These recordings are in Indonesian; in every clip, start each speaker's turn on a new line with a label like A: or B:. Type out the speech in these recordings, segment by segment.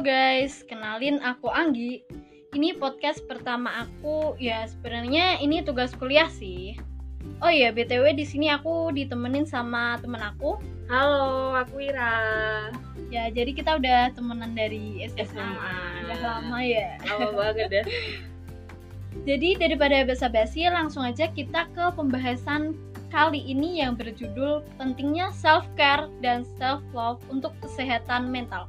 A: Halo guys, kenalin aku Anggi. Ini podcast pertama aku. Ya sebenarnya ini tugas kuliah sih. Oh iya, btw di sini aku ditemenin sama temen aku.
B: Halo, aku Ira.
A: Ya jadi kita udah temenan dari SMA.
B: SMA.
A: Udah lama ya.
B: Lama banget ya.
A: Jadi daripada basa-basi, langsung aja kita ke pembahasan kali ini yang berjudul pentingnya self care dan self love untuk kesehatan mental.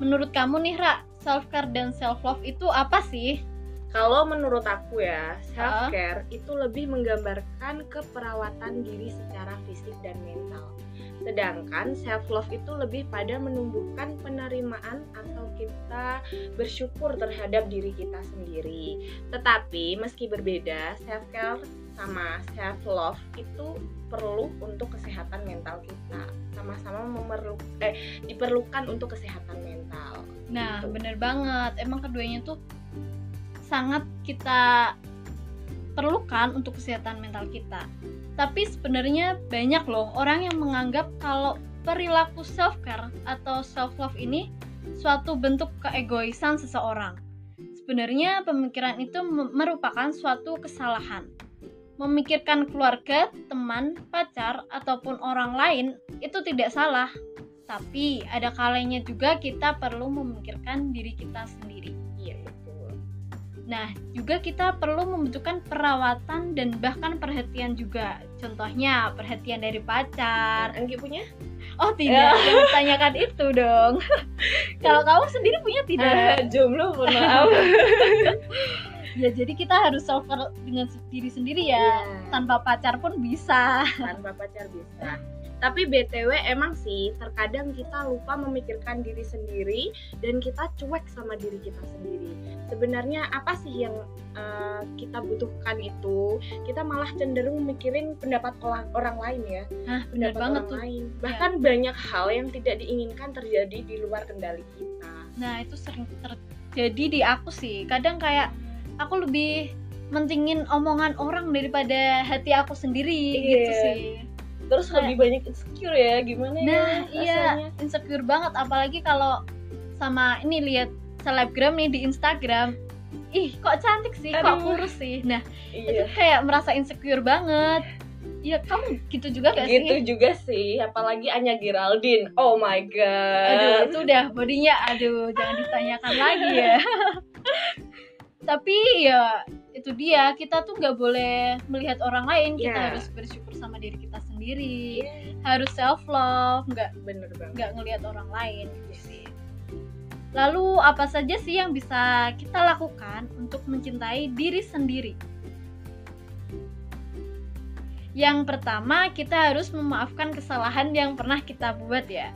A: Menurut kamu nih Ra, self care dan self love itu apa sih?
B: Kalau menurut aku ya, self care itu lebih menggambarkan keperawatan diri secara fisik dan mental. Sedangkan self love itu lebih pada menumbuhkan penerimaan atau kita bersyukur terhadap diri kita sendiri. Tetapi meski berbeda, self care sama self love itu perlu untuk kesehatan mental kita. Sama-sama memerlu eh diperlukan untuk kesehatan mental.
A: Nah,
B: Gitu.
A: bener banget. Emang keduanya tuh sangat kita perlukan untuk kesehatan mental kita. Tapi sebenarnya banyak loh orang yang menganggap kalau perilaku self care atau self love ini suatu bentuk keegoisan seseorang. Sebenarnya pemikiran itu me- merupakan suatu kesalahan. Memikirkan keluarga, teman, pacar, ataupun orang lain itu tidak salah. Tapi ada kalanya juga kita perlu memikirkan diri kita sendiri.
B: Iya, betul.
A: Nah, juga kita perlu membutuhkan perawatan dan bahkan perhatian juga. Contohnya, perhatian dari pacar.
B: Anggi punya?
A: Oh, tidak. Jangan tanyakan itu dong. Kalau kamu sendiri punya tidak?
B: Ah, jomblo mohon maaf.
A: Ya, jadi kita harus care dengan diri sendiri ya.
B: Iya.
A: Tanpa pacar pun bisa.
B: tanpa pacar bisa. Tapi BTW emang sih terkadang kita lupa memikirkan diri sendiri dan kita cuek sama diri kita sendiri. Sebenarnya apa sih yang eh, kita butuhkan itu? Kita malah cenderung mikirin pendapat orang, orang lain ya,
A: benar
B: pendapat
A: banget
B: orang
A: tuh. Iya.
B: lain. Bahkan banyak hal yang tidak diinginkan terjadi di luar kendali kita.
A: Nah, itu sering terjadi di aku sih. Kadang kayak aku lebih mentingin omongan orang daripada hati aku sendiri
B: Iya.
A: gitu sih.
B: Terus
A: Kayak-
B: lebih banyak insecure ya, gimana ya?
A: Nah, iya,
B: rasanya?
A: insecure banget apalagi kalau sama ini lihat selebgram nih di Instagram. Ih, kok cantik sih, kok
B: Aduh.
A: kurus sih. Nah, itu
B: Iya.
A: kayak merasa insecure banget. Ya, kamu gitu juga gak
B: Gitu
A: sih?
B: juga sih, apalagi Anya Geraldine. Oh my god.
A: Aduh, itu udah bodinya, aduh, jangan ditanyakan lagi ya. Tapi ya itu dia, kita tuh nggak boleh melihat orang lain, kita
B: Iya.
A: harus bersyukur sama diri kita sendiri,
B: Iya,
A: harus self love, nggak
B: bener banget.
A: nggak ngelihat orang lain gitu sih. Lalu apa saja sih yang bisa kita lakukan untuk mencintai diri sendiri? Yang pertama, kita harus memaafkan kesalahan yang pernah kita buat ya.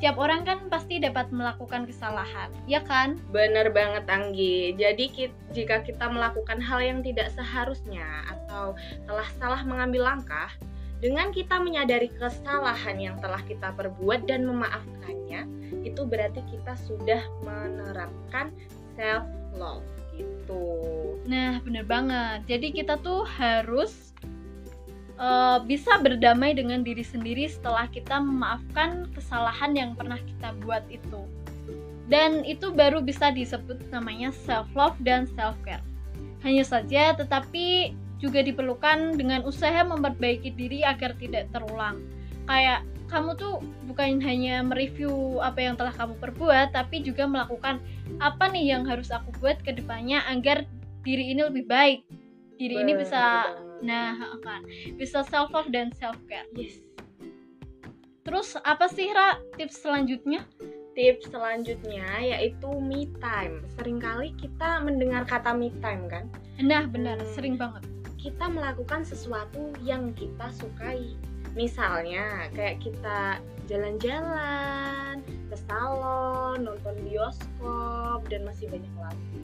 A: Setiap orang kan pasti dapat melakukan kesalahan, ya kan?
B: Bener banget Anggi. Jadi ki- jika kita melakukan hal yang tidak seharusnya atau telah salah mengambil langkah, dengan kita menyadari kesalahan yang telah kita perbuat dan memaafkannya, itu berarti kita sudah menerapkan self love gitu.
A: Nah, bener banget. Jadi kita tuh harus eh, bisa berdamai dengan diri sendiri setelah kita memaafkan kesalahan yang pernah kita buat itu. Dan itu baru bisa disebut namanya self love dan self care. Hanya saja tetapi juga diperlukan dengan usaha memperbaiki diri agar tidak terulang. Kayak kamu tuh bukan hanya mereview apa yang telah kamu perbuat, tapi juga melakukan apa nih yang harus aku buat ke depannya agar diri ini lebih baik. Diri ini bisa nah kan bisa self love dan self care.
B: Yes.
A: Terus apa sih Ra tips selanjutnya?
B: Tips selanjutnya yaitu me time. Seringkali kita mendengar kata me time kan?
A: Nah, benar,
B: Hmm.
A: sering banget.
B: Kita melakukan sesuatu yang kita sukai. Misalnya kayak kita jalan-jalan ke salon, nonton bioskop dan masih banyak lagi.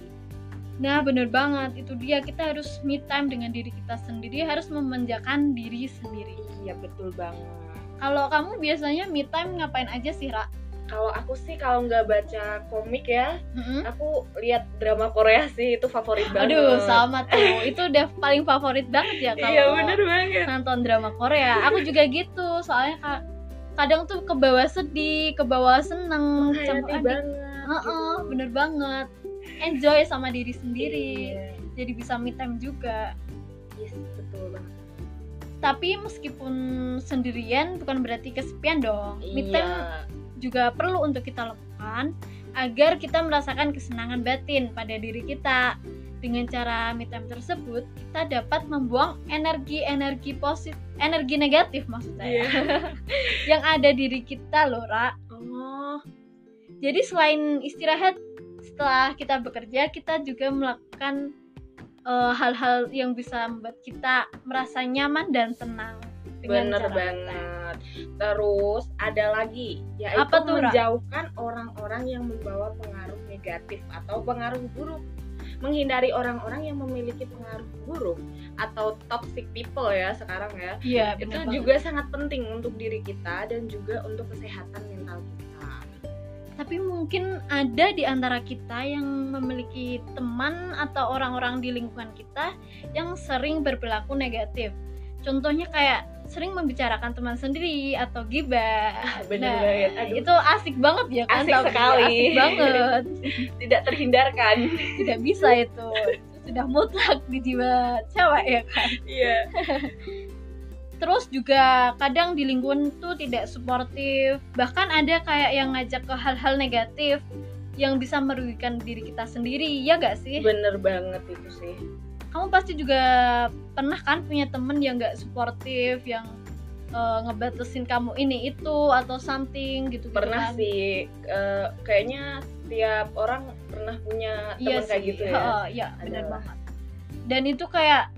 A: Nah, bener banget. Itu dia kita harus me time dengan diri kita sendiri, harus memanjakan diri sendiri.
B: Iya betul banget.
A: Kalau kamu biasanya me time ngapain aja sih, Ra?
B: Kalau aku sih kalau nggak baca komik ya,
A: Mm-mm.
B: aku lihat drama Korea sih itu favorit banget.
A: Aduh, sama tuh. Itu udah paling favorit banget ya kalau
B: Iya bener banget.
A: nonton drama Korea. Aku juga gitu, soalnya ka- kadang tuh ke bawah sedih, ke bawah seneng, campur
B: banget.
A: uh -uh, bener banget enjoy sama diri sendiri
B: Iya.
A: jadi bisa me time juga
B: Yes, betul banget.
A: Tapi meskipun sendirian bukan berarti kesepian dong. Me time
B: Iya.
A: juga perlu untuk kita lakukan agar kita merasakan kesenangan batin pada diri kita. Dengan cara me time tersebut kita dapat membuang energi-energi positif energi negatif maksud saya.
B: Iya.
A: yang ada diri kita loh Ra.
B: Oh,
A: jadi selain istirahat setelah kita bekerja kita juga melakukan eh, hal-hal yang bisa membuat kita merasa nyaman dan tenang
B: bener banget. Terus ada lagi, yaitu
A: Apa tuh,
B: menjauhkan orang-orang yang membawa pengaruh negatif atau pengaruh buruk. Menghindari orang-orang yang memiliki pengaruh buruk atau toxic people ya sekarang ya.
A: Iya
B: Itu
A: banget.
B: juga sangat penting untuk diri kita dan juga untuk kesehatan mental kita.
A: Tapi mungkin ada di antara kita yang memiliki teman atau orang-orang di lingkungan kita yang sering berperilaku negatif. Contohnya kayak sering membicarakan teman sendiri atau gibah.
B: bener
A: Nah,
B: banget. Aduh.
A: itu asik banget ya kan?
B: Asik sekali.
A: Asik banget.
B: Tidak terhindarkan.
A: Tidak bisa itu. Sudah mutlak di jiwa cewek ya kan.
B: Iya.
A: Terus juga kadang di lingkungan tuh tidak suportif. Bahkan ada kayak yang ngajak ke hal-hal negatif yang bisa merugikan diri kita sendiri, ya gak sih?
B: Bener banget itu sih.
A: Kamu pasti juga pernah kan punya temen yang gak suportif, yang eh, ngebatasin kamu ini itu atau something gitu
B: Pernah sih eh, kayaknya tiap orang pernah punya
A: Iya
B: teman kayak
A: sih.
B: gitu ya.
A: Heeh, iya, benar banget. Dan itu kayak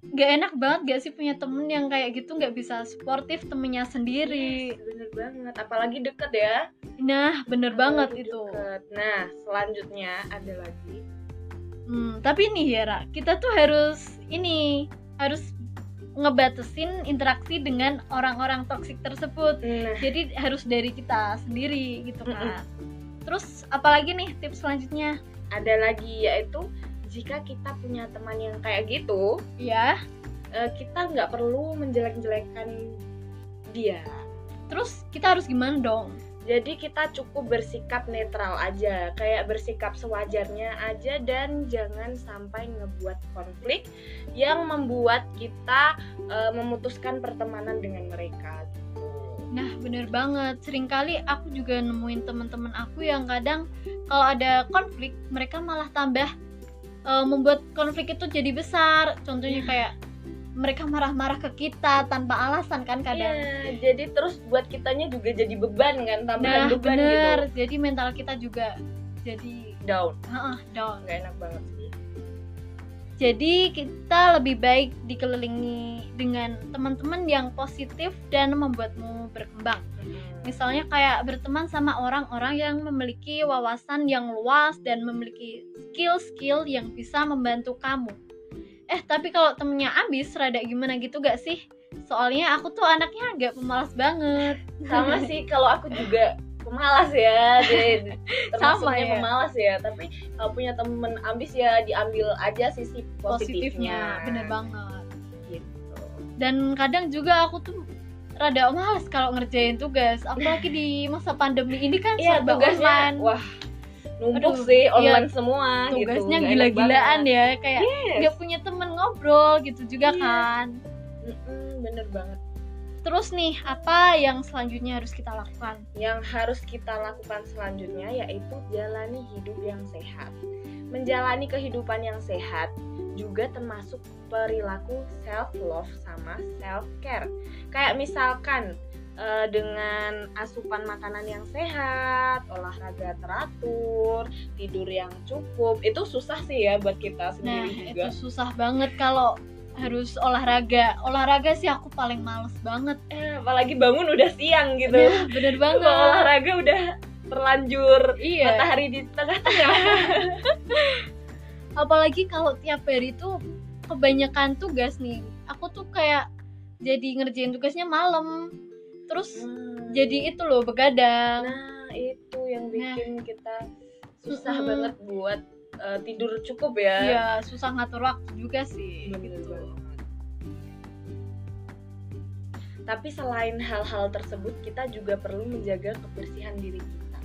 A: gak enak banget gak sih punya temen yang kayak gitu nggak bisa suportif temennya sendiri.
B: Yes, bener banget. Apalagi deket ya.
A: Nah, bener banget
B: Apalagi
A: itu.
B: deket. Nah, selanjutnya ada lagi.
A: Hmm, tapi nih ya, Ra, kita tuh harus ini harus ngebatasin interaksi dengan orang-orang toksik tersebut.
B: Nah,
A: Jadi harus dari kita sendiri gitu kan. Terus apalagi nih tips selanjutnya?
B: ada lagi yaitu jika kita punya teman yang kayak gitu,
A: Ya,
B: kita nggak perlu menjelek-jelekan dia.
A: terus kita harus gimana dong?
B: Jadi kita cukup bersikap netral aja, kayak bersikap sewajarnya aja dan jangan sampai ngebuat konflik yang membuat kita eh, memutuskan pertemanan dengan mereka gitu.
A: Nah, bener banget. Seringkali aku juga nemuin teman-teman aku yang kadang kalau ada konflik, mereka malah tambah eh, membuat konflik itu jadi besar. Contohnya kayak mereka marah-marah ke kita tanpa alasan kan kadang.
B: Iya, jadi terus buat kitanya juga jadi beban kan, tambahan
A: Nah,
B: beban
A: bener.
B: gitu.
A: Jadi mental kita juga jadi
B: Down,
A: heeh, down.
B: nggak enak banget sih.
A: Jadi kita lebih baik dikelilingi dengan teman-teman yang positif dan membuatmu berkembang. Misalnya kayak berteman sama orang-orang yang memiliki wawasan yang luas dan memiliki skill-skill yang bisa membantu kamu. Eh, tapi kalau temennya ambis, rada gimana gitu gak sih? Soalnya aku tuh anaknya agak pemalas banget.
B: Sama sih kalau aku juga pemalas ya, di-
A: Sama
B: termasuknya
A: ya.
B: pemalas ya. Tapi kalau punya temen ambis ya diambil aja sisi
A: Positifnya,
B: positifnya.
A: bener banget.
B: Gitu.
A: Dan kadang juga aku tuh rada males kalau ngerjain tugas, apalagi di masa pandemi ini kan serba
B: tugasnya,
A: online.
B: wah numpuk
A: Aduh,
B: sih
A: iya,
B: online semua gitu.
A: tugasnya
B: enak
A: gila-gilaan ya kayak
B: Yes.
A: nggak punya temen ngobrol gitu juga
B: Iya.
A: kan
B: bener banget.
A: Terus nih apa yang selanjutnya harus kita lakukan
B: Yang harus kita lakukan selanjutnya yaitu jalani hidup yang sehat. Menjalani kehidupan yang sehat juga termasuk perilaku self love sama self care. Kayak misalkan eh, dengan asupan makanan yang sehat, olahraga teratur, tidur yang cukup, itu susah sih ya buat kita
A: nah
B: sendiri
A: itu
B: juga.
A: susah banget kalau harus olahraga olahraga sih aku paling males banget
B: Eh, apalagi bangun udah siang gitu.
A: Nah, bener banget
B: Kalau olahraga udah terlanjur
A: iya
B: matahari di tengah-tengah.
A: apalagi kalau tiap hari tuh kebanyakan tugas nih aku tuh kayak jadi ngerjain tugasnya malam terus jadi itu loh begadang
B: Nah, itu yang
A: Nah.
B: bikin kita susah
A: Mm-mm.
B: banget buat uh, tidur cukup ya.
A: Iya, susah ngatur waktu juga sih
B: Bener
A: gitu.
B: Tapi selain hal-hal tersebut, kita juga perlu menjaga kebersihan diri kita.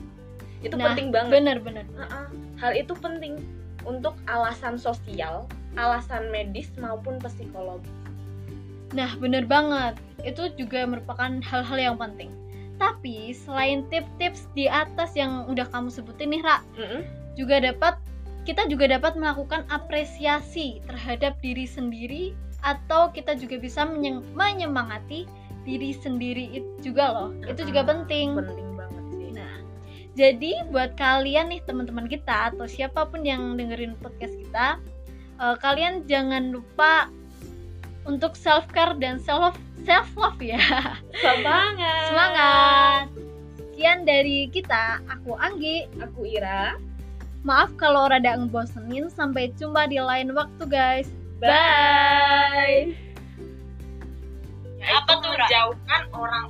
B: itu
A: Nah,
B: penting banget
A: bener-bener
B: Uh-uh. hal itu penting untuk alasan sosial alasan medis maupun psikologis
A: Nah, bener banget. Itu juga merupakan hal-hal yang penting. Tapi selain tips-tips di atas yang udah kamu sebutin nih, Ra,
B: Mm-mm.
A: juga dapat kita juga dapat melakukan apresiasi terhadap diri sendiri atau kita juga bisa menye- menyemangati diri sendiri itu juga loh. Itu juga penting.
B: penting banget sih
A: Nah, jadi buat kalian nih teman-teman kita atau siapa pun yang dengerin podcast kita, eh, kalian jangan lupa untuk self care dan self self love ya.
B: semangat
A: Semangat. Sekian dari kita, aku Anggi.
B: aku Ira
A: Maaf kalau rada ngebosenin. Sampai jumpa di lain waktu, guys.
B: bye
A: Apa tuh,
B: menjauhkan orang